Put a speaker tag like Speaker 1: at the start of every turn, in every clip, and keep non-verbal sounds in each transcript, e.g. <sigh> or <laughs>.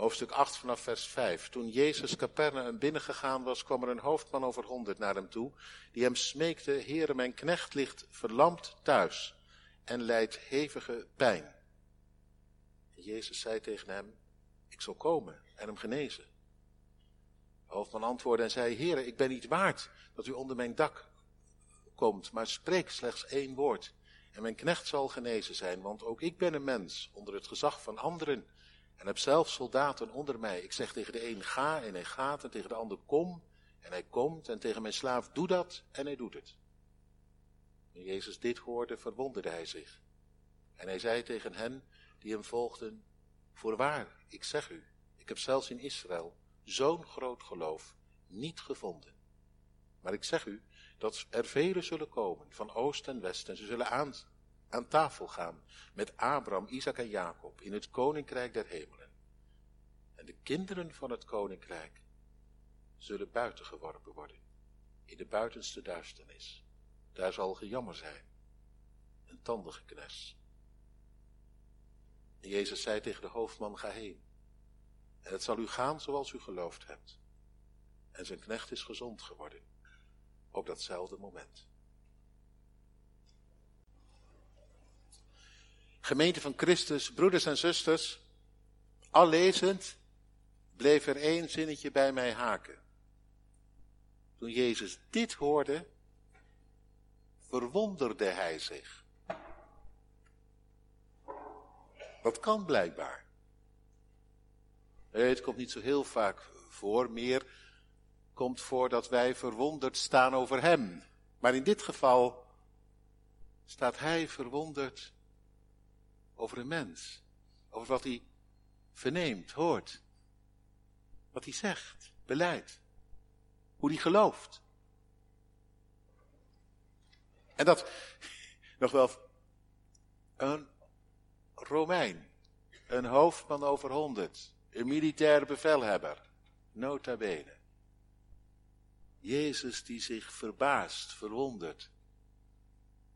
Speaker 1: Hoofdstuk 8 vanaf vers 5. Toen Jezus Capernaum binnengegaan was, kwam er een hoofdman over honderd naar hem toe, die hem smeekte, Heere, mijn knecht ligt verlamd thuis en lijdt hevige pijn. Jezus zei tegen hem, ik zal komen en hem genezen. De hoofdman antwoordde en zei, Heere, ik ben niet waard dat u onder mijn dak komt, maar spreek slechts één woord. En mijn knecht zal genezen zijn, want ook ik ben een mens onder het gezag van anderen en heb zelf soldaten onder mij. Ik zeg tegen de een ga en hij gaat en tegen de ander kom en hij komt en tegen mijn slaaf doe dat en hij doet het. Toen Jezus dit hoorde, verwonderde hij zich. En hij zei tegen hen die hem volgden, voorwaar, ik zeg u, ik heb zelfs in Israël zo'n groot geloof niet gevonden. Maar ik zeg u dat er velen zullen komen van oost en west en ze zullen aan, aan tafel gaan met Abraham, Isaac en Jacob in het koninkrijk der hemelen. En de kinderen van het koninkrijk zullen buiten geworpen worden, in de buitenste duisternis. Daar zal gejammer zijn, een tandengeknes. En Jezus zei tegen de hoofdman, ga heen. En het zal u gaan zoals u geloofd hebt. En zijn knecht is gezond geworden, op datzelfde moment. Gemeente van Christus, broeders en zusters, al lezend bleef er één zinnetje bij mij haken. Toen Jezus dit hoorde, verwonderde hij zich. Dat kan blijkbaar. Het komt niet zo heel vaak voor, meer komt voor dat wij verwonderd staan over hem. Maar in dit geval staat hij verwonderd over een mens. Over wat hij verneemt, hoort. Wat hij zegt, beleidt. Hoe hij gelooft. En dat <laughs> nog wel een Romein, een hoofdman over honderd, een militair bevelhebber, nota bene. Jezus die zich verbaast, verwondert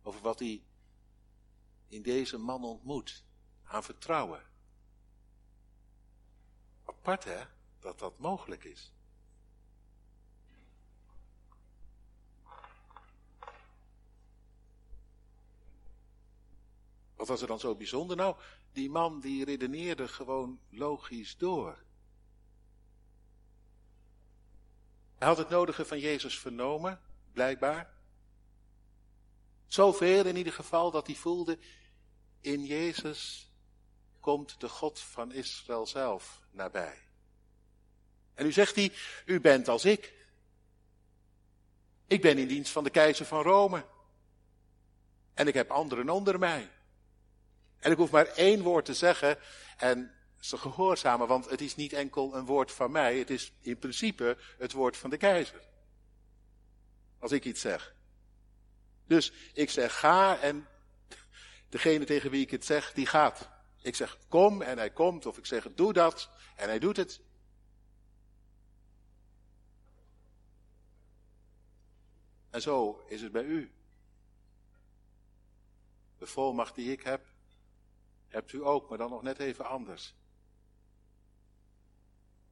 Speaker 1: over wat hij in deze man ontmoet, aan vertrouwen. Apart hè, dat dat mogelijk is. Wat was er dan zo bijzonder? Nou, die man die redeneerde gewoon logisch door. Hij had het nodige van Jezus vernomen, blijkbaar. Zoveel in ieder geval dat hij voelde, in Jezus komt de God van Israël zelf nabij. En nu zegt hij, u bent als ik. Ik ben in dienst van de keizer van Rome. En ik heb anderen onder mij. En ik hoef maar één woord te zeggen en ze gehoorzamen, want het is niet enkel een woord van mij, het is in principe het woord van de keizer. Als ik iets zeg. Dus ik zeg ga en degene tegen wie ik het zeg, die gaat. Ik zeg kom en hij komt, of ik zeg doe dat en hij doet het. En zo is het bij u. De volmacht die ik heb, hebt u ook, maar dan nog net even anders.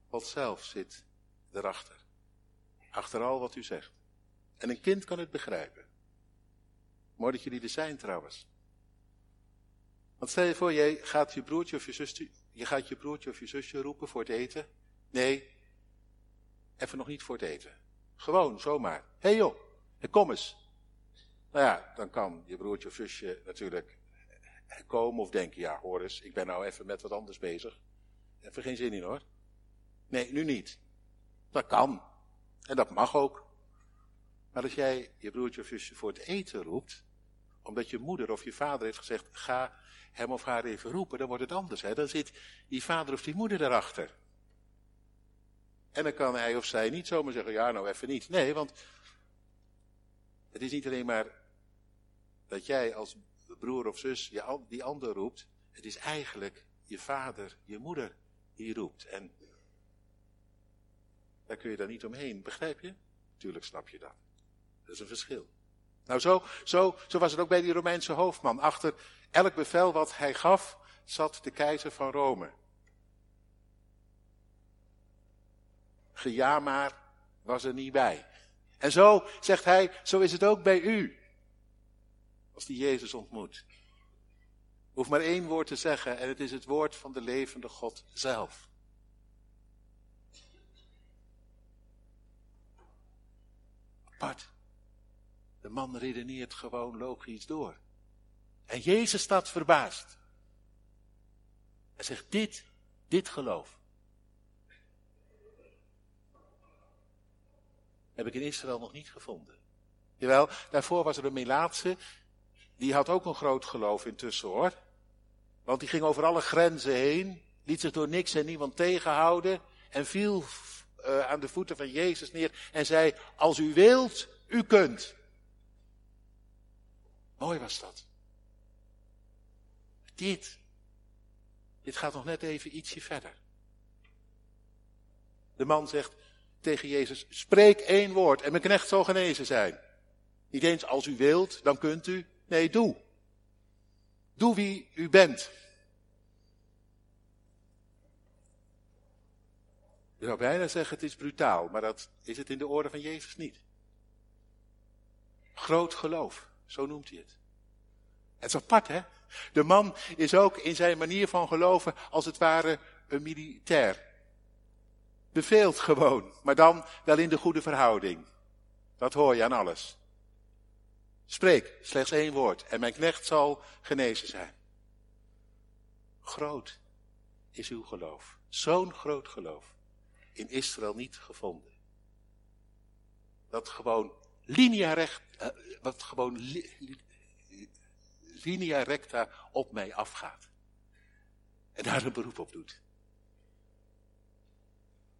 Speaker 1: God zelf zit erachter. Achter al wat u zegt. En een kind kan het begrijpen. Mooi dat jullie er zijn trouwens. Want stel je voor, jij gaat je broertje of je zusje, je gaat je broertje of je zusje roepen voor het eten. Nee, even nog niet voor het eten. Gewoon, zomaar. Hé hey joh, kom eens. Nou ja, dan kan je broertje of zusje natuurlijk komen of denken, ja hoor eens, ik ben nou even met wat anders bezig. Even geen zin in hoor. Nee, nu niet. Dat kan. En dat mag ook. Maar als jij je broertje of zusje voor het eten roept, omdat je moeder of je vader heeft gezegd, ga hem of haar even roepen, dan wordt het anders. Hè? Dan zit die vader of die moeder erachter. En dan kan hij of zij niet zomaar zeggen, ja nou even niet. Nee, want het is niet alleen maar dat jij als broer of zus die ander roept. Het is eigenlijk je vader, je moeder die roept. En daar kun je dan niet omheen, begrijp je? Tuurlijk snap je dat. Dat is een verschil. Nou, zo, zo, zo was het ook bij die Romeinse hoofdman. Achter elk bevel wat hij gaf, zat de keizer van Rome. geja maar was er niet bij. En zo, zegt hij, zo is het ook bij u. Als die Jezus ontmoet. Hoef maar één woord te zeggen en het is het woord van de levende God zelf. Apart. De man redeneert gewoon logisch door. En Jezus staat verbaasd. Hij zegt dit, dit geloof. Heb ik in Israël nog niet gevonden. Jawel, daarvoor was er een Melaatse, die had ook een groot geloof intussen hoor. Want die ging over alle grenzen heen, liet zich door niks en niemand tegenhouden en viel uh, aan de voeten van Jezus neer en zei, als u wilt, u kunt. Mooi was dat. Dit, dit gaat nog net even ietsje verder. De man zegt tegen Jezus, spreek één woord en mijn knecht zal genezen zijn. Niet eens als u wilt, dan kunt u. Nee, doe. Doe wie u bent. Je zou bijna zeggen het is brutaal, maar dat is het in de orde van Jezus niet. Groot geloof, zo noemt hij het. Het is apart, hè? De man is ook in zijn manier van geloven als het ware een militair. Beveelt gewoon, maar dan wel in de goede verhouding. Dat hoor je aan alles. Spreek slechts één woord en mijn knecht zal genezen zijn. Groot is uw geloof. Zo'n groot geloof. In Israël niet gevonden. Dat gewoon linea recht, uh, wat gewoon linea recta op mij afgaat. En daar een beroep op doet.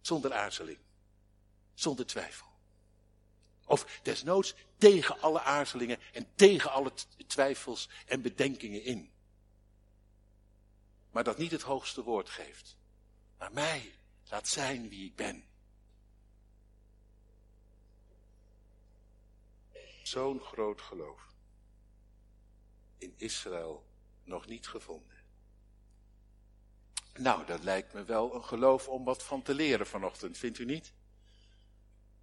Speaker 1: Zonder aarzeling. Zonder twijfel. Of desnoods tegen alle aarzelingen en tegen alle twijfels en bedenkingen in. Maar dat niet het hoogste woord geeft. Maar mij laat zijn wie ik ben. Zo'n groot geloof. In Israël nog niet gevonden. Nou, dat lijkt me wel een geloof om wat van te leren vanochtend, vindt u niet?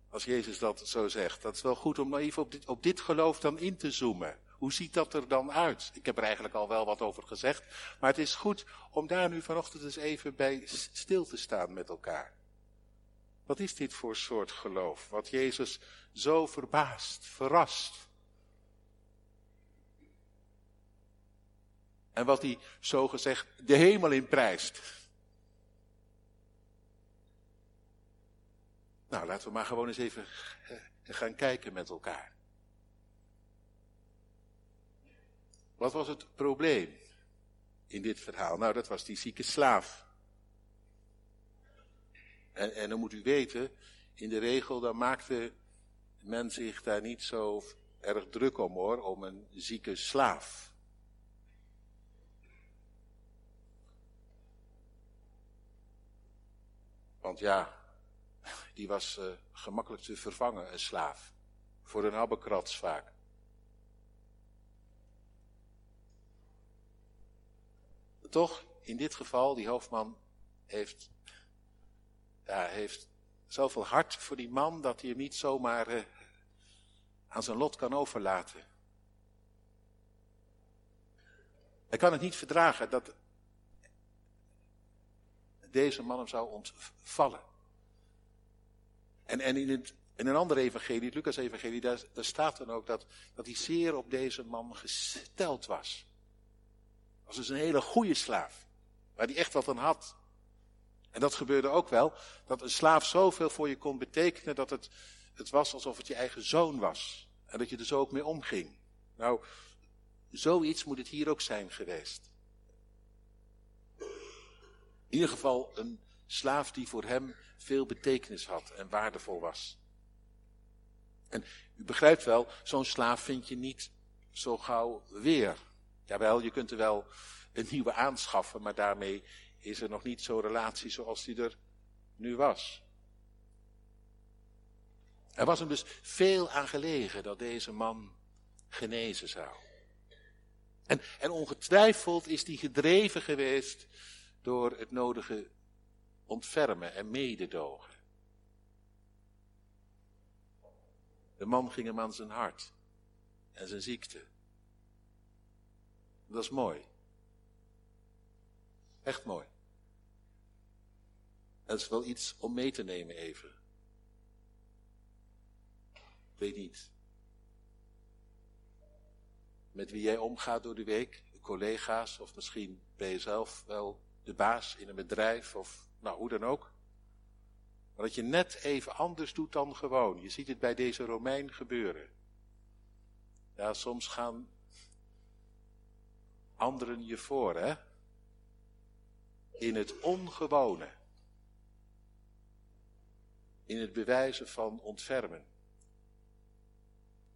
Speaker 1: Als Jezus dat zo zegt. Dat is wel goed om even op dit, op dit geloof dan in te zoomen. Hoe ziet dat er dan uit? Ik heb er eigenlijk al wel wat over gezegd. Maar het is goed om daar nu vanochtend eens even bij stil te staan met elkaar. Wat is dit voor soort geloof? Wat Jezus zo verbaast, verrast. En wat hij zo gezegd de hemel in prijst. Nou, laten we maar gewoon eens even eh, gaan kijken met elkaar. Wat was het probleem in dit verhaal? Nou, dat was die zieke slaaf. En, en dan moet u weten, in de regel dan maakte men zich daar niet zo erg druk om hoor, om een zieke slaaf. Want ja, die was uh, gemakkelijk te vervangen, een slaaf. Voor een habbekrats vaak. Toch, in dit geval, die hoofdman heeft, ja, heeft zoveel hart voor die man dat hij hem niet zomaar uh, aan zijn lot kan overlaten. Hij kan het niet verdragen dat deze man zou ontvallen. En, en in, het, in een andere evangelie, het Lucas-evangelie, daar, daar, staat dan ook dat, dat hij zeer op deze man gesteld was. Was dus een hele goede slaaf, waar hij echt wat aan had. En dat gebeurde ook wel, dat een slaaf zoveel voor je kon betekenen dat het, het was alsof het je eigen zoon was. En dat je er zo ook mee omging. Nou, zoiets moet het hier ook zijn geweest. In ieder geval een slaaf die voor hem veel betekenis had en waardevol was. En u begrijpt wel, zo'n slaaf vind je niet zo gauw weer. Jawel, je kunt er wel een nieuwe aanschaffen, maar daarmee is er nog niet zo'n relatie zoals die er nu was. Er was hem dus veel aan gelegen dat deze man genezen zou. En, en ongetwijfeld is hij gedreven geweest door het nodige ontfermen en mededogen. De man ging hem aan zijn hart en zijn ziekte. Dat is mooi. Echt mooi. Dat is wel iets om mee te nemen even. Weet niet. Met wie jij omgaat door de week, collega's, of misschien ben je zelf wel de baas in een bedrijf, of nou hoe dan ook. Maar dat je net even anders doet dan gewoon. Je ziet het bij deze Romein gebeuren. Ja, soms gaan anderen je voor, hè? In het ongewone. In het bewijzen van ontfermen.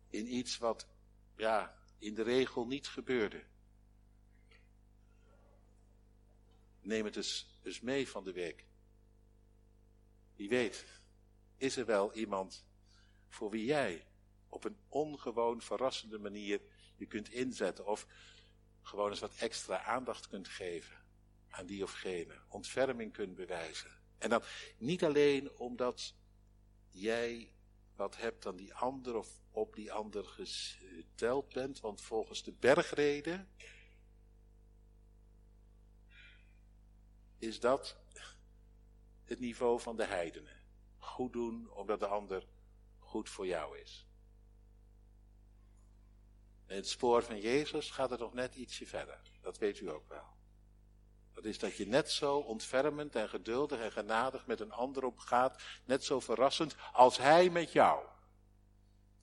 Speaker 1: In iets wat, ja, in de regel niet gebeurde. Neem het eens, eens mee van de week. Wie weet, is er wel iemand voor wie jij op een ongewoon verrassende manier je kunt inzetten of gewoon eens wat extra aandacht kunt geven aan die of gene, ontferming kunt bewijzen. En dan niet alleen omdat jij wat hebt aan die ander of op die ander geteld bent, want volgens de bergreden is dat het niveau van de heidenen. Goed doen omdat de ander goed voor jou is. En het spoor van Jezus gaat er nog net ietsje verder. Dat weet u ook wel. Dat is dat je net zo ontfermend en geduldig en genadig met een ander omgaat, net zo verrassend als hij met jou.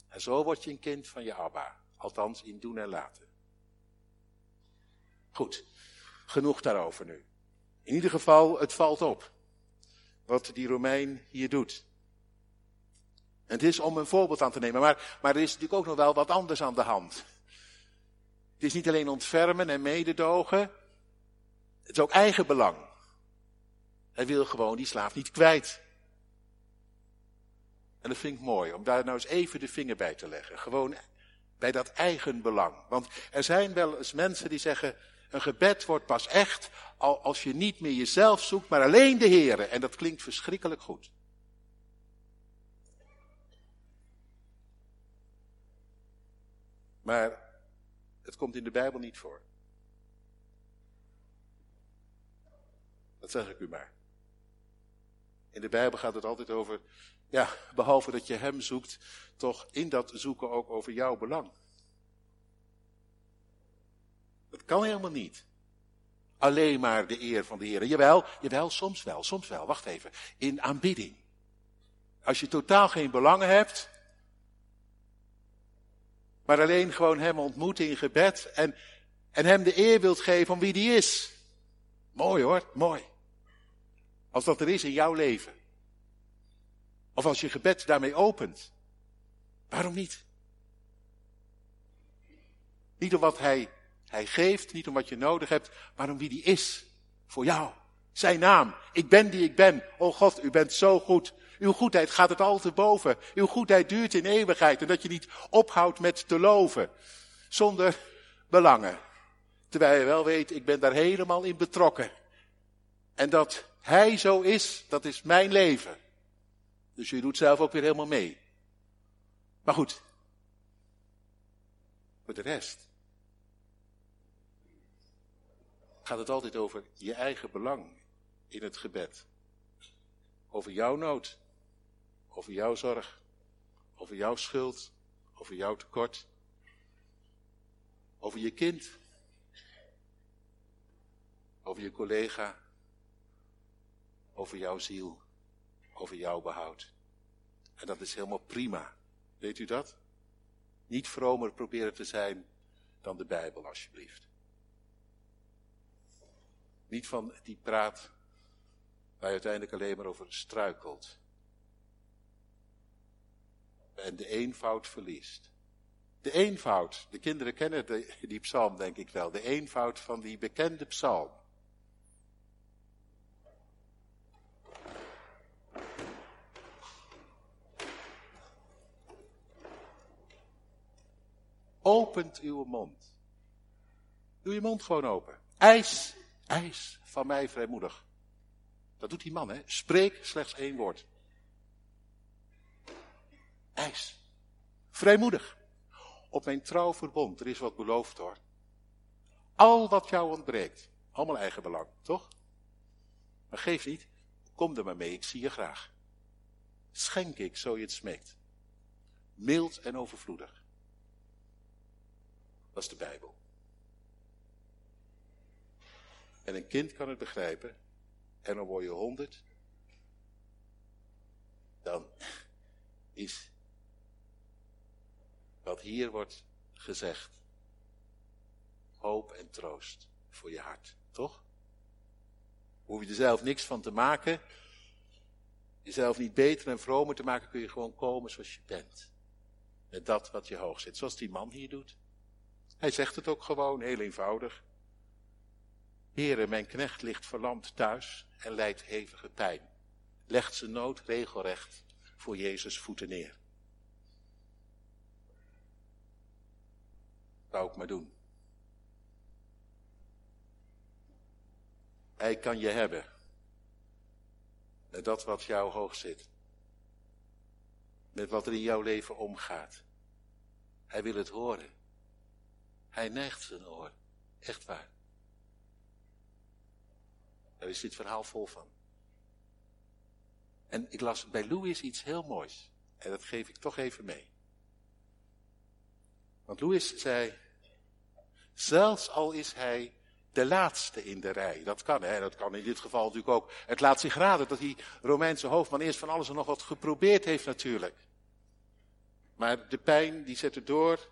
Speaker 1: En zo word je een kind van je Abba, althans in doen en laten. Goed, genoeg daarover nu. In ieder geval, het valt op wat die Romein hier doet. En het is om een voorbeeld aan te nemen, maar, maar er is natuurlijk ook nog wel wat anders aan de hand. Het is niet alleen ontfermen en mededogen, het is ook eigen belang. Hij wil gewoon die slaaf niet kwijt. En dat vind ik mooi, om daar nou eens even de vinger bij te leggen. Gewoon bij dat eigen belang. Want er zijn wel eens mensen die zeggen, een gebed wordt pas echt als je niet meer jezelf zoekt, maar alleen de Heer. En dat klinkt verschrikkelijk goed. Maar het komt in de Bijbel niet voor. Dat zeg ik u maar. In de Bijbel gaat het altijd over, ja, behalve dat je Hem zoekt, toch in dat zoeken ook over jouw belang. Dat kan helemaal niet. Alleen maar de eer van de Heer. Jawel, jawel, soms wel, soms wel. Wacht even. In aanbidding. Als je totaal geen belangen hebt, maar alleen gewoon Hem ontmoeten in gebed en, en Hem de eer wilt geven om wie die is. Mooi hoor, mooi. Als dat er is in jouw leven. Of als je gebed daarmee opent. Waarom niet? Niet om wat Hij hij geeft niet om wat je nodig hebt, maar om wie die is. Voor jou. Zijn naam. Ik ben die ik ben. O God, u bent zo goed. Uw goedheid gaat het al te boven. Uw goedheid duurt in eeuwigheid. En dat je niet ophoudt met te loven. Zonder belangen. Terwijl je wel weet, ik ben daar helemaal in betrokken. En dat hij zo is, dat is mijn leven. Dus je doet zelf ook weer helemaal mee. Maar goed. Voor de rest gaat het altijd over je eigen belang in het gebed. Over jouw nood, over jouw zorg, over jouw schuld, over jouw tekort, over je kind, over je collega, over jouw ziel, over jouw behoud. En dat is helemaal prima. Weet u dat? Niet vromer proberen te zijn dan de Bijbel, alsjeblieft. Niet van die praat waar je uiteindelijk alleen maar over struikelt. En de eenvoud verliest. De eenvoud, de kinderen kennen de, die psalm denk ik wel, de eenvoud van die bekende psalm. Opent uw mond. Doe je mond gewoon open. IJs Eis van mij vrijmoedig. Dat doet die man, hè? Spreek slechts één woord. Eis. Vrijmoedig. Op mijn trouw verbond. Er is wat beloofd hoor. Al wat jou ontbreekt. Allemaal eigen belang, toch? Maar geef niet. Kom er maar mee, ik zie je graag. Schenk ik, zo je het smeekt. Mild en overvloedig. Dat is de Bijbel. En een kind kan het begrijpen. En dan word je honderd. Dan is wat hier wordt gezegd hoop en troost voor je hart. Toch? Hoef je er zelf niks van te maken. Jezelf niet beter en vromer te maken, kun je gewoon komen zoals je bent. Met dat wat je hoog zit. Zoals die man hier doet. Hij zegt het ook gewoon, heel eenvoudig. Heere, mijn knecht ligt verlamd thuis en lijdt hevige pijn. Legt zijn nood regelrecht voor Jezus voeten neer. Wou ik maar doen. Hij kan je hebben. Met dat wat jou hoog zit. Met wat er in jouw leven omgaat. Hij wil het horen. Hij neigt zijn oor. Echt waar. Daar is dit verhaal vol van. En ik las bij Louis iets heel moois. En dat geef ik toch even mee. Want Louis zei, zelfs al is hij de laatste in de rij. Dat kan, hè. Dat kan in dit geval natuurlijk ook. Het laat zich raden dat die Romeinse hoofdman eerst van alles en nog wat geprobeerd heeft natuurlijk. Maar de pijn die zette door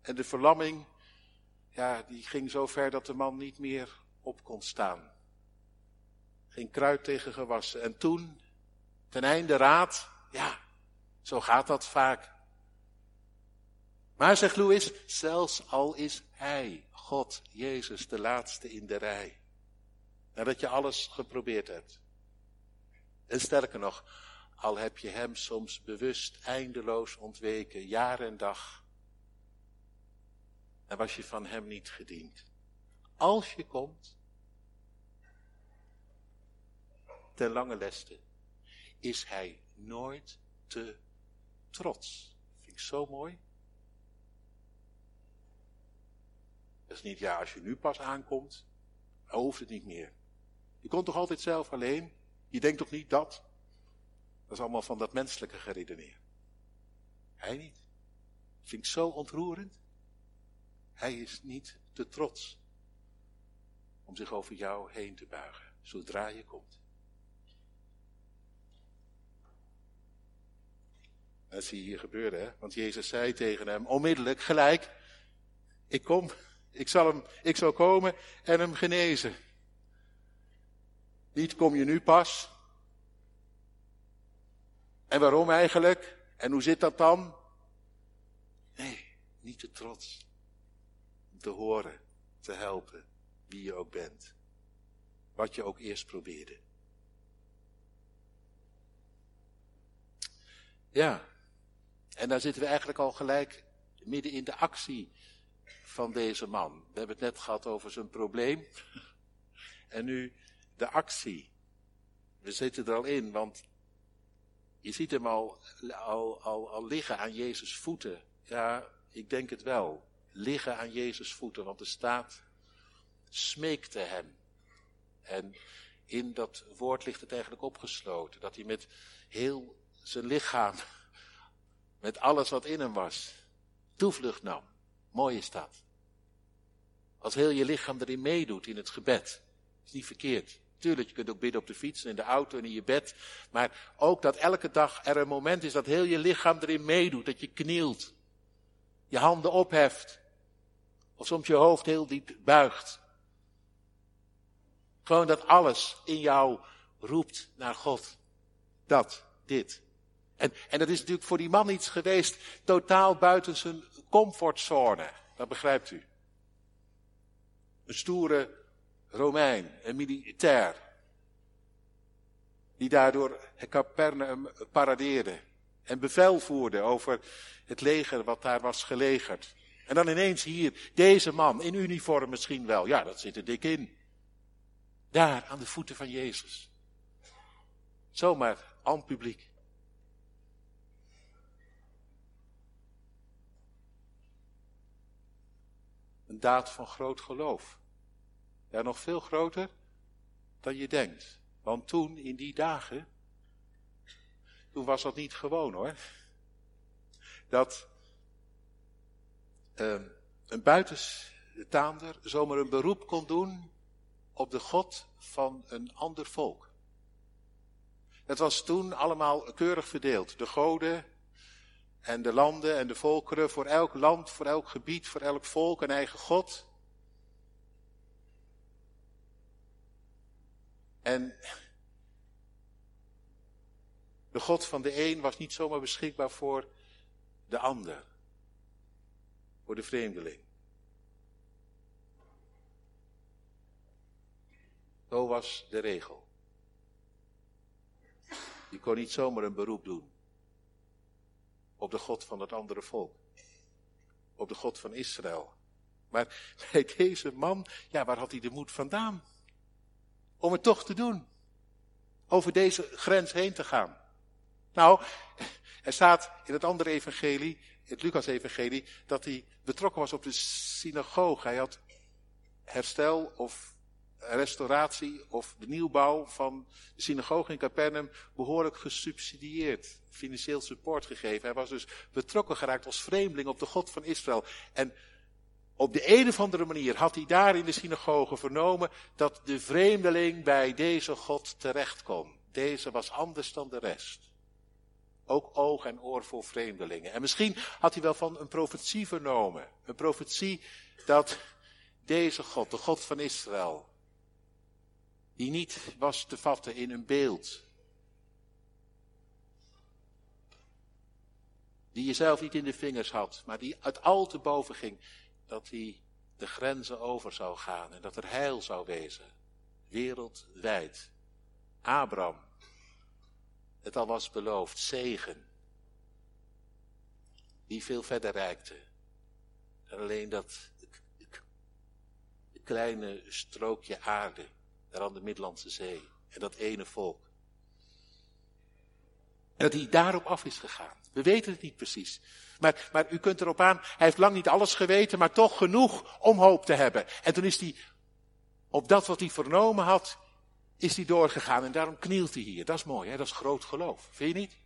Speaker 1: en de verlamming, ja, die ging zo ver dat de man niet meer op kon staan. Geen kruid tegen gewassen. En toen, ten einde raad, ja, zo gaat dat vaak. Maar, zegt Louis, zelfs al is hij, God, Jezus, de laatste in de rij. Nadat je alles geprobeerd hebt. En sterker nog, al heb je hem soms bewust eindeloos ontweken, jaar en dag. En was je van hem niet gediend. Als je komt, ten lange leste, is hij nooit te trots. Vind ik zo mooi. Dat is niet, ja, als je nu pas aankomt, dan hoeft het niet meer. Je komt toch altijd zelf alleen? Je denkt toch niet dat? Dat is allemaal van dat menselijke geredeneer. Hij niet. Dat vind ik zo ontroerend. Hij is niet te trots om zich over jou heen te buigen, zodra je komt. Dat zie je hier gebeuren, hè? Want Jezus zei tegen hem onmiddellijk, gelijk, ik kom, ik zal, hem, ik zal komen en hem genezen. Niet kom je nu pas. En waarom eigenlijk? En hoe zit dat dan? Nee, niet te trots. Om te horen, te helpen, wie je ook bent. Wat je ook eerst probeerde. Ja, en daar zitten we eigenlijk al gelijk midden in de actie van deze man. We hebben het net gehad over zijn probleem. En nu de actie. We zitten er al in, want je ziet hem al, al, al, al liggen aan Jezus' voeten. Ja, ik denk het wel. Liggen aan Jezus' voeten, want er staat, smeekte hem. En in dat woord ligt het eigenlijk opgesloten. Dat hij met heel zijn lichaam, met alles wat in hem was, toevlucht nam. Mooi is dat. Als heel je lichaam erin meedoet in het gebed. is niet verkeerd. Tuurlijk, je kunt ook bidden op de fiets, in de auto en in je bed. Maar ook dat elke dag er een moment is dat heel je lichaam erin meedoet. Dat je knielt. Je handen opheft. Of soms je hoofd heel diep buigt. Gewoon dat alles in jou roept naar God. Dat, dit. En, en dat is natuurlijk voor die man iets geweest totaal buiten zijn comfortzone. Dat begrijpt u. Een stoere Romein, een militair. Die daardoor Capernaum paradeerde. En bevel voerde over het leger wat daar was gelegerd. En dan ineens hier, deze man, in uniform misschien wel. Ja, dat zit er dik in. Daar, aan de voeten van Jezus. Zomaar, aan publiek. Daad van groot geloof. Ja, nog veel groter dan je denkt. Want toen, in die dagen, toen was dat niet gewoon hoor. Dat uh, een buitenstaander zomaar een beroep kon doen op de God van een ander volk. Het was toen allemaal keurig verdeeld. De goden en de landen en de volkeren, voor elk land, voor elk gebied, voor elk volk een eigen God. En de God van de een was niet zomaar beschikbaar voor de ander, voor de vreemdeling. Zo was de regel. Je kon niet zomaar een beroep doen op de God van het andere volk. Op de God van Israël. Maar bij deze man, ja, waar had hij de moed vandaan? Om het toch te doen. Over deze grens heen te gaan. Nou, er staat in het andere evangelie, het Lucas-evangelie, dat hij betrokken was op de synagoge. Hij had herstel of restauratie of de nieuwbouw van de synagoge in Capernaum behoorlijk gesubsidieerd, financieel support gegeven. Hij was dus betrokken geraakt als vreemdeling op de God van Israël. En op de een of andere manier had hij daar in de synagoge vernomen dat de vreemdeling bij deze God terecht kon. Deze was anders dan de rest. Ook oog en oor voor vreemdelingen. En misschien had hij wel van een profetie vernomen. Een profetie dat deze God, de God van Israël, die niet was te vatten in een beeld. Die je zelf niet in de vingers had, maar die uit al te boven ging. Dat hij de grenzen over zou gaan en dat er heil zou wezen. Wereldwijd. Abraham. Het al was beloofd. Zegen. Die veel verder reikte. Dan alleen dat kleine strookje aarde daar aan de Middellandse Zee. En dat ene volk. En dat hij daarop af is gegaan. We weten het niet precies. Maar, maar u kunt erop aan, hij heeft lang niet alles geweten, maar toch genoeg om hoop te hebben. En toen is hij, op dat wat hij vernomen had, is hij doorgegaan. En daarom knielt hij hier. Dat is mooi, hè? dat is groot geloof. Vind je niet?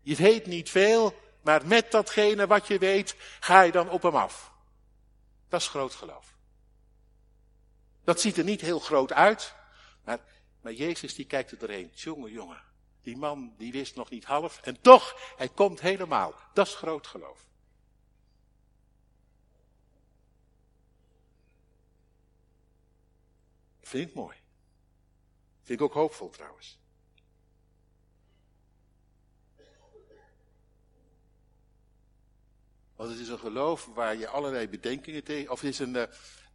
Speaker 1: Je weet niet veel, maar met datgene wat je weet, ga je dan op hem af. Dat is groot geloof. Dat ziet er niet heel groot uit, maar, Jezus die kijkt er doorheen. Jongen, jongen. Die man die wist nog niet half. En toch, hij komt helemaal. Dat is groot geloof. Vind ik mooi. Vind ik ook hoopvol trouwens. Want het is een geloof waar je allerlei bedenkingen tegen, of het is een, uh,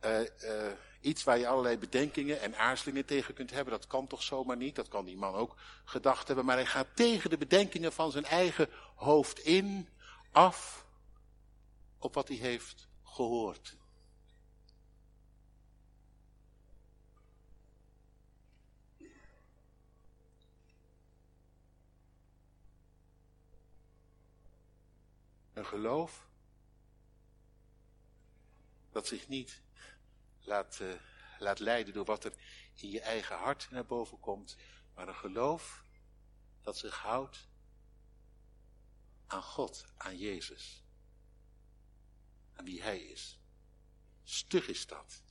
Speaker 1: uh, iets waar je allerlei bedenkingen en aarzelingen tegen kunt hebben. Dat kan toch zomaar niet? Dat kan die man ook gedacht hebben. Maar hij gaat tegen de bedenkingen van zijn eigen hoofd in, af, op wat hij heeft gehoord. Een geloof dat zich niet laat, uh, laat leiden door wat er in je eigen hart naar boven komt, maar een geloof dat zich houdt aan God, aan Jezus, aan wie Hij is. Stug is dat,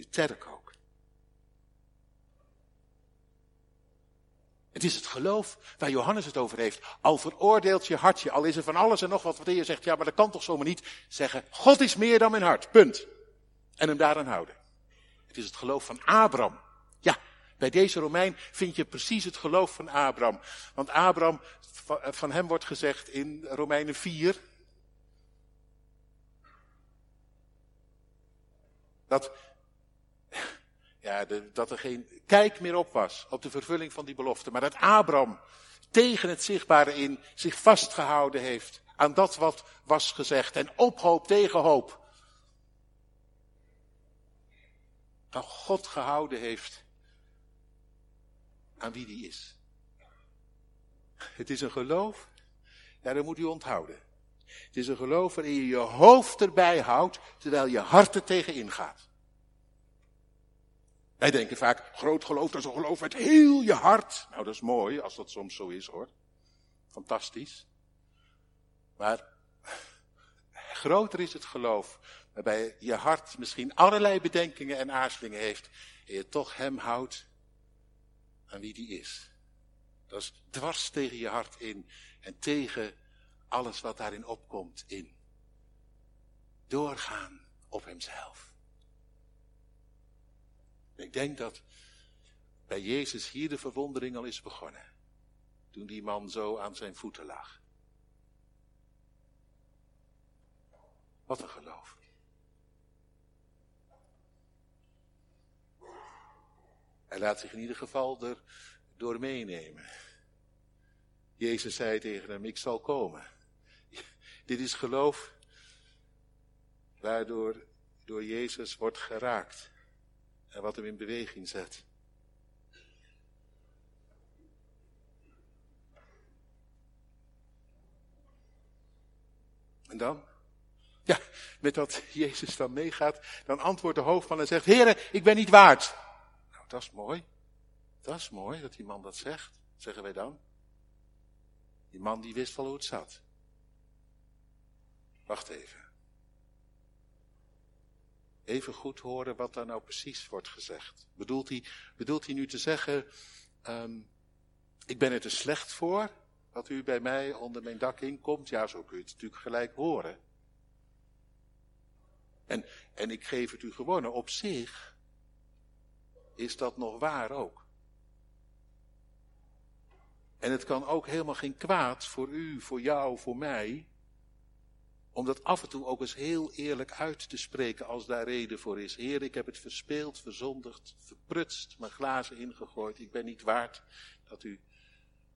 Speaker 1: sterk ook. Het is het geloof waar Johannes het over heeft. Al veroordeelt je hartje, al is er van alles en nog wat, wat je zegt, ja, maar dat kan toch zomaar niet. Zeggen, God is meer dan mijn hart, punt. En hem daaraan houden. Het is het geloof van Abraham. Ja, bij deze Romein vind je precies het geloof van Abraham. Want Abraham, van hem wordt gezegd in Romeinen 4. Dat, ja, de, dat er geen kijk meer op was op de vervulling van die belofte. Maar dat Abraham tegen het zichtbare in zich vastgehouden heeft aan dat wat was gezegd. En op hoop tegen hoop. dat God gehouden heeft aan wie die is. Het is een geloof, ja, dat moet u onthouden. Het is een geloof waarin je je hoofd erbij houdt, terwijl je hart er tegen ingaat. Wij denken vaak, groot geloof, dat is een geloof met heel je hart. Nou, dat is mooi, als dat soms zo is hoor. Fantastisch. Maar <laughs> groter is het geloof, waarbij je hart misschien allerlei bedenkingen en aarzelingen heeft, en je toch hem houdt aan wie die is. Dat is dwars tegen je hart in en tegen alles wat daarin opkomt in. Doorgaan op hemzelf. Ik denk dat bij Jezus hier de verwondering al is begonnen. Toen die man zo aan zijn voeten lag. Wat een geloof. Hij laat zich in ieder geval er door meenemen. Jezus zei tegen hem, ik zal komen. <laughs> Dit is geloof waardoor door Jezus wordt geraakt en wat hem in beweging zet. En dan? Ja, met dat Jezus dan meegaat, dan antwoordt de hoofdman en zegt, Heren, ik ben niet waard. Nou, dat is mooi. Dat is mooi dat die man dat zegt, zeggen wij dan. Die man die wist wel hoe het zat. Wacht even. Even goed horen wat daar nou precies wordt gezegd. Bedoelt hij, bedoelt hij nu te zeggen, um, ik ben er slecht voor, dat u bij mij onder mijn dak inkomt? Ja, zo kun je het natuurlijk gelijk horen. En, en ik geef het u gewonnen. Op zich is dat nog waar ook. En het kan ook helemaal geen kwaad voor u, voor jou, voor mij, om dat af en toe ook eens heel eerlijk uit te spreken als daar reden voor is. Heer, ik heb het verspeeld, verzondigd, verprutst, mijn glazen ingegooid. Ik ben niet waard dat u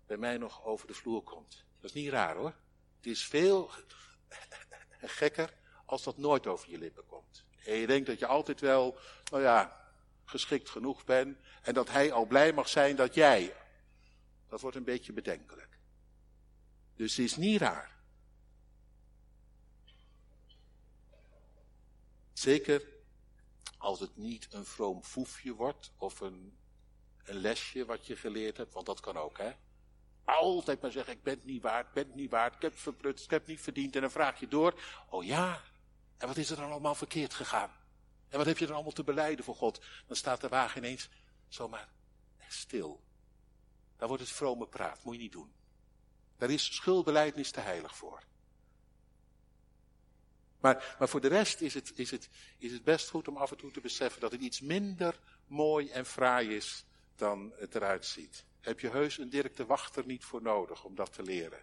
Speaker 1: bij mij nog over de vloer komt. Dat is niet raar hoor. Het is veel <laughs> gekker als dat nooit over je lippen komt. En je denkt dat je altijd wel, nou ja, geschikt genoeg bent. En dat hij al blij mag zijn dat jij. Dat wordt een beetje bedenkelijk. Dus het is niet raar. Zeker als het niet een vroom foefje wordt of een, een lesje wat je geleerd hebt, want dat kan ook, hè. Altijd maar zeggen, ik ben het niet waard, ik ben het niet waard, ik heb het verprutst, ik heb het niet verdiend. En dan vraag je door, oh ja, en wat is er dan allemaal verkeerd gegaan? En wat heb je dan allemaal te beleiden voor God? Dan staat de wagen ineens zomaar stil. Dan wordt het vrome praat, moet je niet doen. Daar is schuldbeleidnis te heilig voor. Maar, maar voor de rest is het, is, het, is het best goed om af en toe te beseffen dat het iets minder mooi en fraai is dan het eruit ziet. Heb je heus een Dirk de Wachter niet voor nodig om dat te leren.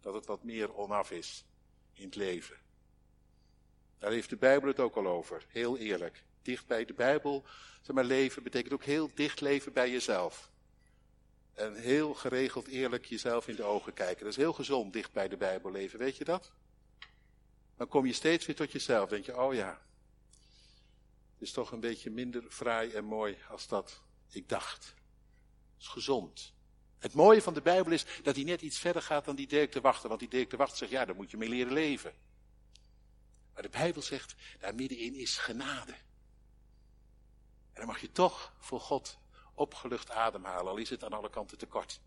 Speaker 1: Dat het wat meer onaf is in het leven. Daar heeft de Bijbel het ook al over, heel eerlijk. Dicht bij de Bijbel, zeg maar, leven betekent ook heel dicht leven bij jezelf. En heel geregeld eerlijk jezelf in de ogen kijken. Dat is heel gezond dicht bij de Bijbel leven, weet je dat? Dan kom je steeds weer tot jezelf. Denk je, oh ja, het is toch een beetje minder fraai en mooi als dat ik dacht. Het is gezond. Het mooie van de Bijbel is dat hij net iets verder gaat dan die Dirk te wachten. Want die Dirk te wachten zegt, ja, daar moet je mee leren leven. Maar de Bijbel zegt, daar middenin is genade. En dan mag je toch voor God opgelucht ademhalen, al is het aan alle kanten tekort.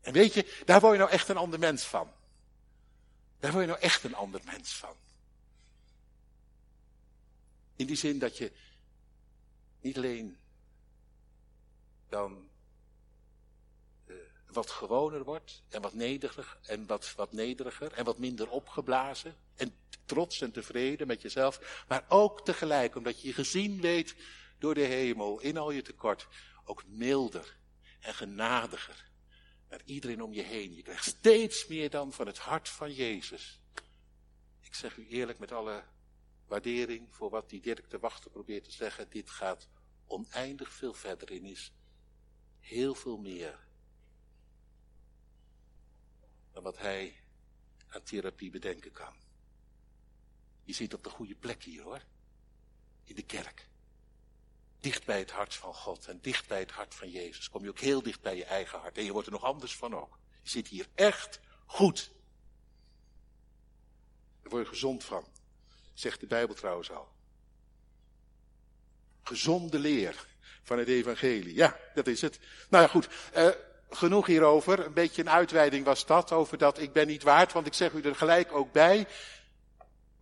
Speaker 1: En weet je, daar word je nou echt een ander mens van. Daar word je nou echt een ander mens van. In die zin dat je niet alleen dan uh, wat gewoner wordt en wat nederiger en wat, wat nederiger en wat minder opgeblazen en trots en tevreden met jezelf, maar ook tegelijk omdat je je gezien weet door de hemel in al je tekort, ook milder en genadiger naar iedereen om je heen. Je krijgt steeds meer dan van het hart van Jezus. Ik zeg u eerlijk met alle waardering voor wat die Dirk te wachten probeert te zeggen. Dit gaat oneindig veel verder in is. Heel veel meer. Dan wat hij aan therapie bedenken kan. Je zit op de goede plek hier hoor. In de kerk dicht bij het hart van God en dicht bij het hart van Jezus. Kom je ook heel dicht bij je eigen hart. En je wordt er nog anders van ook. Je zit hier echt goed. Daar word je gezond van. Zegt de Bijbel trouwens al. Gezonde leer van het evangelie. Ja, dat is het. Nou ja, goed. Uh, genoeg hierover. Een beetje een uitweiding was dat. Over dat ik ben niet waard. Want ik zeg u er gelijk ook bij.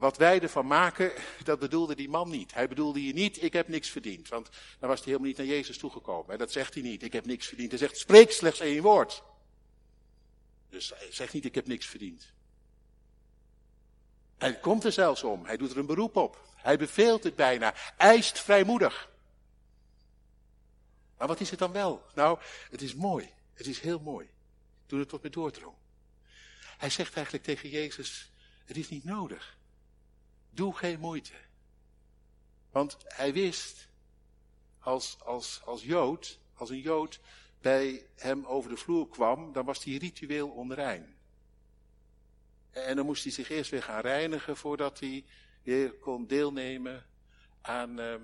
Speaker 1: Wat wij ervan maken, dat bedoelde die man niet. Hij bedoelde hier niet, ik heb niks verdiend. Want dan was hij helemaal niet naar Jezus toegekomen. En dat zegt hij niet, ik heb niks verdiend. Hij zegt, spreek slechts één woord. Dus hij zegt niet, ik heb niks verdiend. Hij komt er zelfs om. Hij doet er een beroep op. Hij beveelt het bijna. Eist vrijmoedig. Maar wat is het dan wel? Nou, het is mooi. Het is heel mooi. Toen het tot me doordrong. Hij zegt eigenlijk tegen Jezus, het is niet nodig. Doe geen moeite. Want hij wist, als, als, als Jood, als een Jood bij hem over de vloer kwam, dan was hij ritueel onrein. En dan moest hij zich eerst weer gaan reinigen voordat hij weer kon deelnemen aan uh,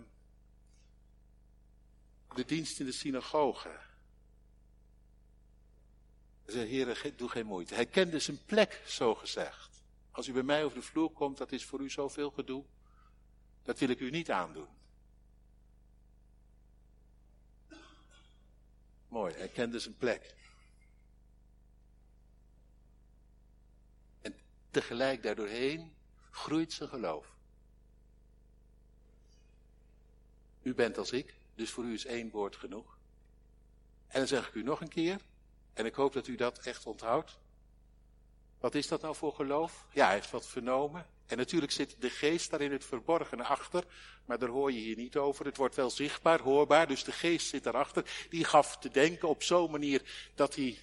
Speaker 1: de dienst in de synagoge. Hij zei, heren, doe geen moeite. Hij kende zijn plek, zo gezegd. Als u bij mij over de vloer komt, dat is voor u zoveel gedoe. Dat wil ik u niet aandoen. Mooi, hij kende zijn plek. En tegelijk daardoorheen groeit zijn geloof. U bent als ik, dus voor u is één woord genoeg. En dan zeg ik u nog een keer, en ik hoop dat u dat echt onthoudt. Wat is dat nou voor geloof? Ja, hij heeft wat vernomen. En natuurlijk zit de geest daar in het verborgene achter, maar daar hoor je hier niet over. Het wordt wel zichtbaar, hoorbaar, dus de geest zit daarachter. Die gaf te denken op zo'n manier dat hij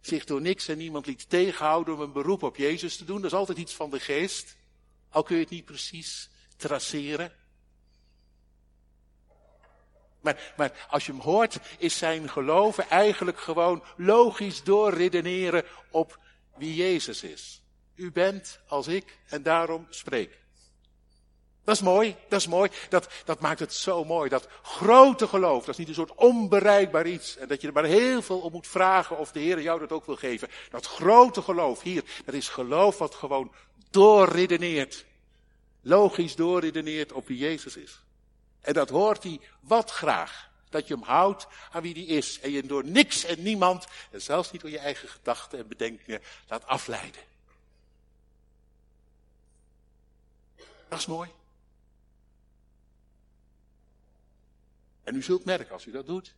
Speaker 1: zich door niks en niemand liet tegenhouden om een beroep op Jezus te doen. Dat is altijd iets van de geest, al kun je het niet precies traceren. Maar, maar als je hem hoort, is zijn geloven eigenlijk gewoon logisch doorredeneren op wie Jezus is. U bent als ik en daarom spreek. Dat is mooi, dat is mooi. Dat, dat maakt het zo mooi. Dat grote geloof, dat is niet een soort onbereikbaar iets. En dat je er maar heel veel om moet vragen of de Heer jou dat ook wil geven. Dat grote geloof hier, dat is geloof wat gewoon doorredeneert. Logisch doorredeneert op wie Jezus is. En dat hoort hij wat graag. Dat je hem houdt aan wie hij is. En je door niks en niemand, en zelfs niet door je eigen gedachten en bedenkingen, laat afleiden. Dat is mooi. En u zult merken als u dat doet,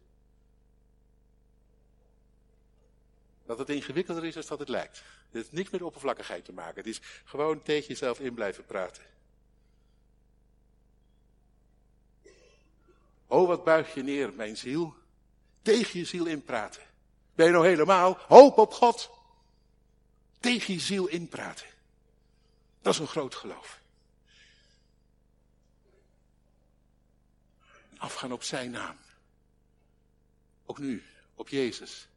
Speaker 1: dat het ingewikkelder is dan dat het lijkt. Het heeft niks met oppervlakkigheid te maken. Het is gewoon tegen jezelf in blijven praten. Oh, wat buig je neer, mijn ziel. Tegen je ziel inpraten. Ben je nou helemaal? Hoop op God. Tegen je ziel inpraten. Dat is een groot geloof. Afgaan op zijn naam. Ook nu, op Jezus.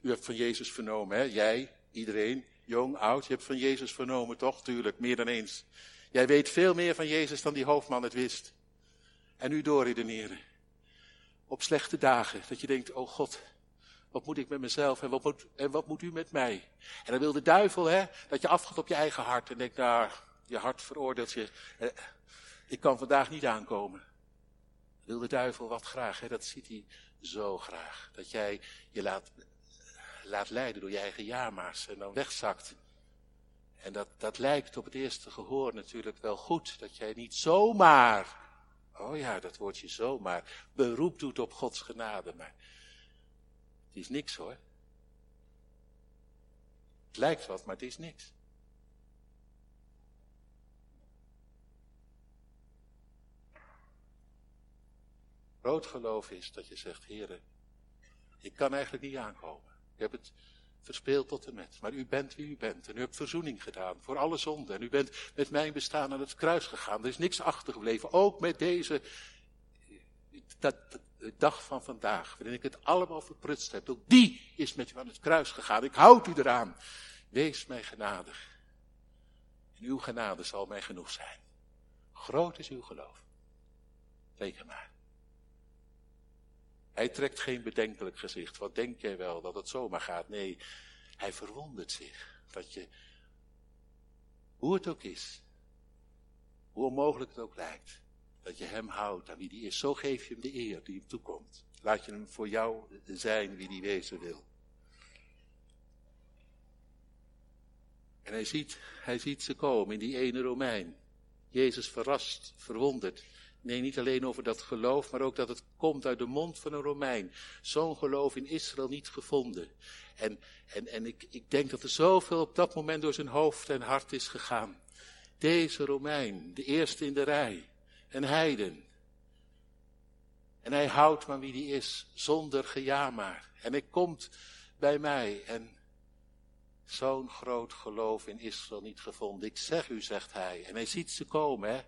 Speaker 1: U hebt van Jezus vernomen, hè? Jij, iedereen, jong, oud. Je hebt van Jezus vernomen, toch? Tuurlijk, meer dan eens. Jij weet veel meer van Jezus dan die hoofdman het wist. En nu doorredeneren op slechte dagen. Dat je denkt, oh God, wat moet ik met mezelf en wat moet, en wat moet u met mij? En dan wil de duivel, hè, dat je afgaat op je eigen hart en denkt, nou, je hart veroordeelt je. Eh, ik kan vandaag niet aankomen. Wil de duivel wat graag, hè, dat ziet hij zo graag. Dat jij je laat, laat leiden door je eigen jama's en dan wegzakt. En dat, dat lijkt op het eerste gehoor natuurlijk wel goed, dat jij niet zomaar Oh ja, dat woordje zomaar. Beroep doet op Gods genade, maar het is niks hoor. Het lijkt wat, maar het is niks. Groot geloof is dat je zegt, heren, ik kan eigenlijk niet aankomen. Ik heb het verspeeld tot en met. Maar u bent wie u bent. En u hebt verzoening gedaan voor alle zonden. En u bent met mijn bestaan aan het kruis gegaan. Er is niks achtergebleven. Ook met deze dat, dag van vandaag. Waarin ik het allemaal verprutst heb. Ook die is met u aan het kruis gegaan. Ik houd u eraan. Wees mij genadig. En uw genade zal mij genoeg zijn. Groot is uw geloof. Reken maar. Hij trekt geen bedenkelijk gezicht. Wat denk jij wel dat het zomaar gaat? Nee, hij verwondert zich. Dat je, Hoe het ook is. Hoe onmogelijk het ook lijkt. Dat je hem houdt aan wie die is. Zo geef je hem de eer die hem toekomt. Laat je hem voor jou zijn wie die wezen wil. En hij ziet, hij ziet ze komen in die ene Romein. Jezus verrast, verwonderd. Nee, niet alleen over dat geloof, maar ook dat het komt uit de mond van een Romein. Zo'n geloof in Israël niet gevonden. En, en, en ik, ik denk dat er zoveel op dat moment door zijn hoofd en hart is gegaan. Deze Romein, de eerste in de rij, een heiden. En hij houdt van wie die is, zonder gejamaar. En hij komt bij mij en zo'n groot geloof in Israël niet gevonden. Ik zeg u, zegt hij. En hij ziet ze komen, hè.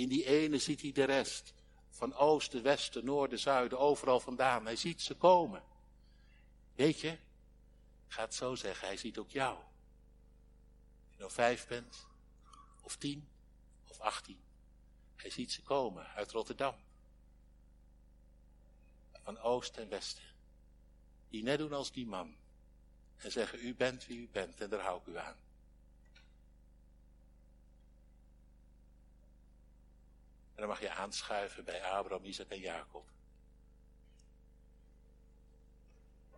Speaker 1: In die ene ziet hij de rest. Van oosten, westen, noorden, zuiden, overal vandaan. Hij ziet ze komen. Weet je, ik ga het zo zeggen, hij ziet ook jou. Of je nou vijf bent, of tien, of achttien. Hij ziet ze komen uit Rotterdam. Van oost en westen. Die net doen als die man. En zeggen, u bent wie u bent en daar hou ik u aan. Dan mag je aanschuiven bij Abraham, Isaac en Jacob.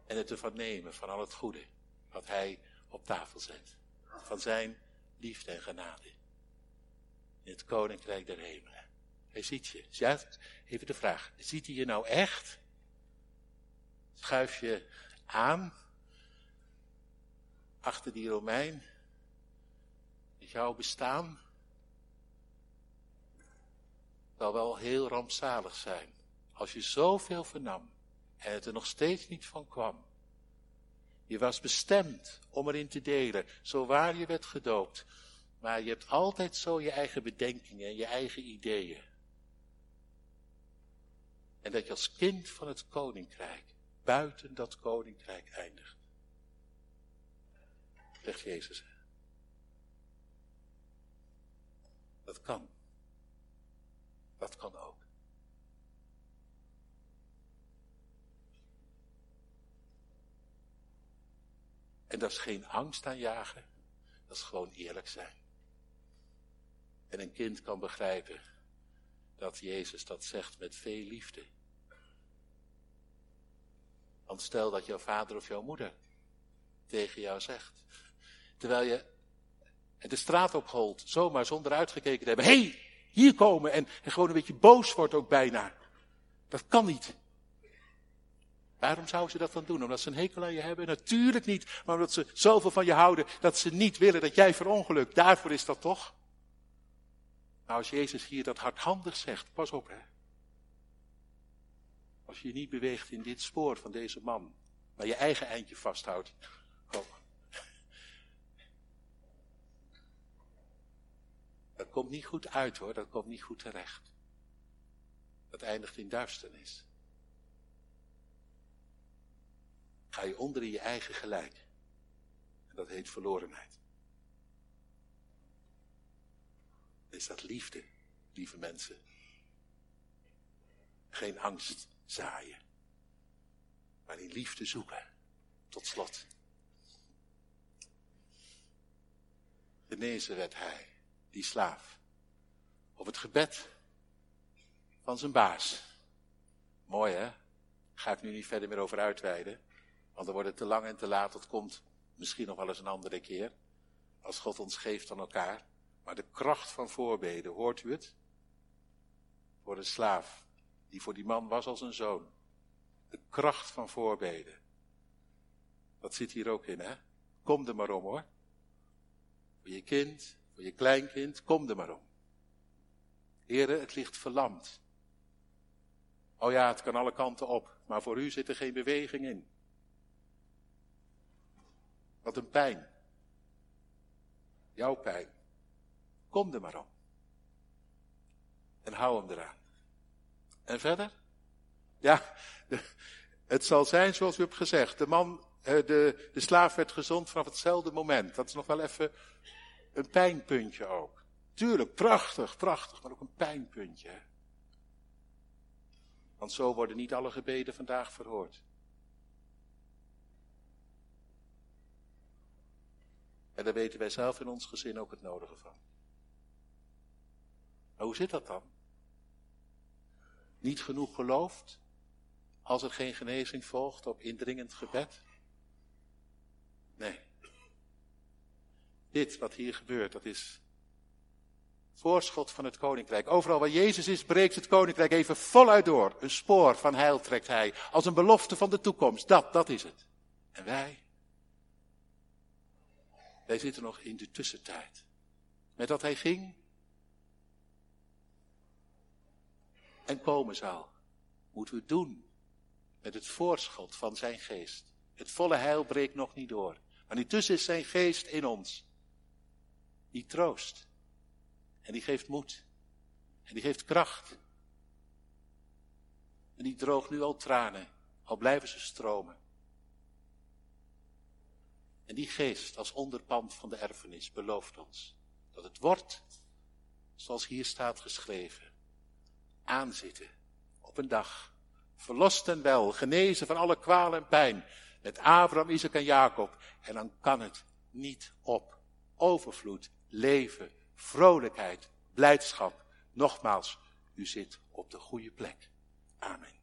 Speaker 1: En het ervan nemen van al het goede wat hij op tafel zet. Van zijn liefde en genade. In het koninkrijk der hemelen. Hij ziet je. Even de vraag. Ziet hij je nou echt? Schuif je aan achter die Romein? Met jouw bestaan? Zal wel heel rampzalig zijn. Als je zoveel vernam en het er nog steeds niet van kwam. Je was bestemd om erin te delen, zo waar je werd gedoopt. Maar je hebt altijd zo je eigen bedenkingen en je eigen ideeën. En dat je als kind van het koninkrijk buiten dat koninkrijk eindigt. Zegt Jezus. Dat kan. Dat kan ook. En dat is geen angst aanjagen, dat is gewoon eerlijk zijn. En een kind kan begrijpen dat Jezus dat zegt met veel liefde. Want stel dat jouw vader of jouw moeder tegen jou zegt, terwijl je de straat opholt, zomaar zonder uitgekeken te hebben, hey, hier komen en, gewoon een beetje boos wordt ook bijna. Dat kan niet. Waarom zouden ze dat dan doen? Omdat ze een hekel aan je hebben? Natuurlijk niet, maar omdat ze zoveel van je houden dat ze niet willen dat jij verongelukt. Daarvoor is dat toch? Nou, als Jezus hier dat hardhandig zegt, pas op hè. Als je je niet beweegt in dit spoor van deze man, maar je eigen eindje vasthoudt, kom, Dat komt niet goed uit hoor, dat komt niet goed terecht. Dat eindigt in duisternis. Ga je onder in je eigen gelijk. En dat heet verlorenheid. Is dat liefde, lieve mensen? Geen angst zaaien, maar in liefde zoeken. Tot slot. Genezen werd hij die slaaf. Op het gebed van zijn baas. Mooi hè? Ga ik nu niet verder meer over uitweiden. Want dan wordt het te lang en te laat. Dat komt misschien nog wel eens een andere keer. Als God ons geeft aan elkaar. Maar de kracht van voorbeden, hoort u het? Voor een slaaf, die voor die man was als een zoon. De kracht van voorbeden. Dat zit hier ook in, hè? Kom er maar om, hoor. Voor je kind, voor je kleinkind, kom er maar om. Heren, het ligt verlamd. Oh ja, het kan alle kanten op, maar voor u zit er geen beweging in. Wat een pijn. Jouw pijn. Kom er maar om. En hou hem eraan. En verder? Ja, het zal zijn zoals u hebt gezegd. De man, eh, de, de slaaf werd gezond vanaf hetzelfde moment. Dat is nog wel even een pijnpuntje ook. Tuurlijk, prachtig, prachtig, maar ook een pijnpuntje. Want zo worden niet alle gebeden vandaag verhoord. En daar weten wij zelf in ons gezin ook het nodige van. Maar hoe zit dat dan? Niet genoeg geloofd? Als er geen genezing volgt op indringend gebed? Nee. Dit wat hier gebeurt, dat is voorschot van het koninkrijk. Overal waar Jezus is, breekt het koninkrijk even voluit door. Een spoor van heil trekt hij, als een belofte van de toekomst. Dat, dat is het. En wij? Wij zitten nog in de tussentijd. Met dat hij ging en komen zal, moeten we het doen met het voorschot van zijn geest. Het volle heil breekt nog niet door. Maar intussen is zijn geest in ons. Die troost. En die geeft moed. En die geeft kracht. En die droogt nu al tranen, al blijven ze stromen. En die geest als onderpand van de erfenis belooft ons dat het wordt, zoals hier staat geschreven, aanzitten op een dag, verlost en wel, genezen van alle kwaal en pijn, met Abraham, Isaac en Jacob. En dan kan het niet op. Overvloed, leven, vrolijkheid, blijdschap. Nogmaals, u zit op de goede plek. Amen.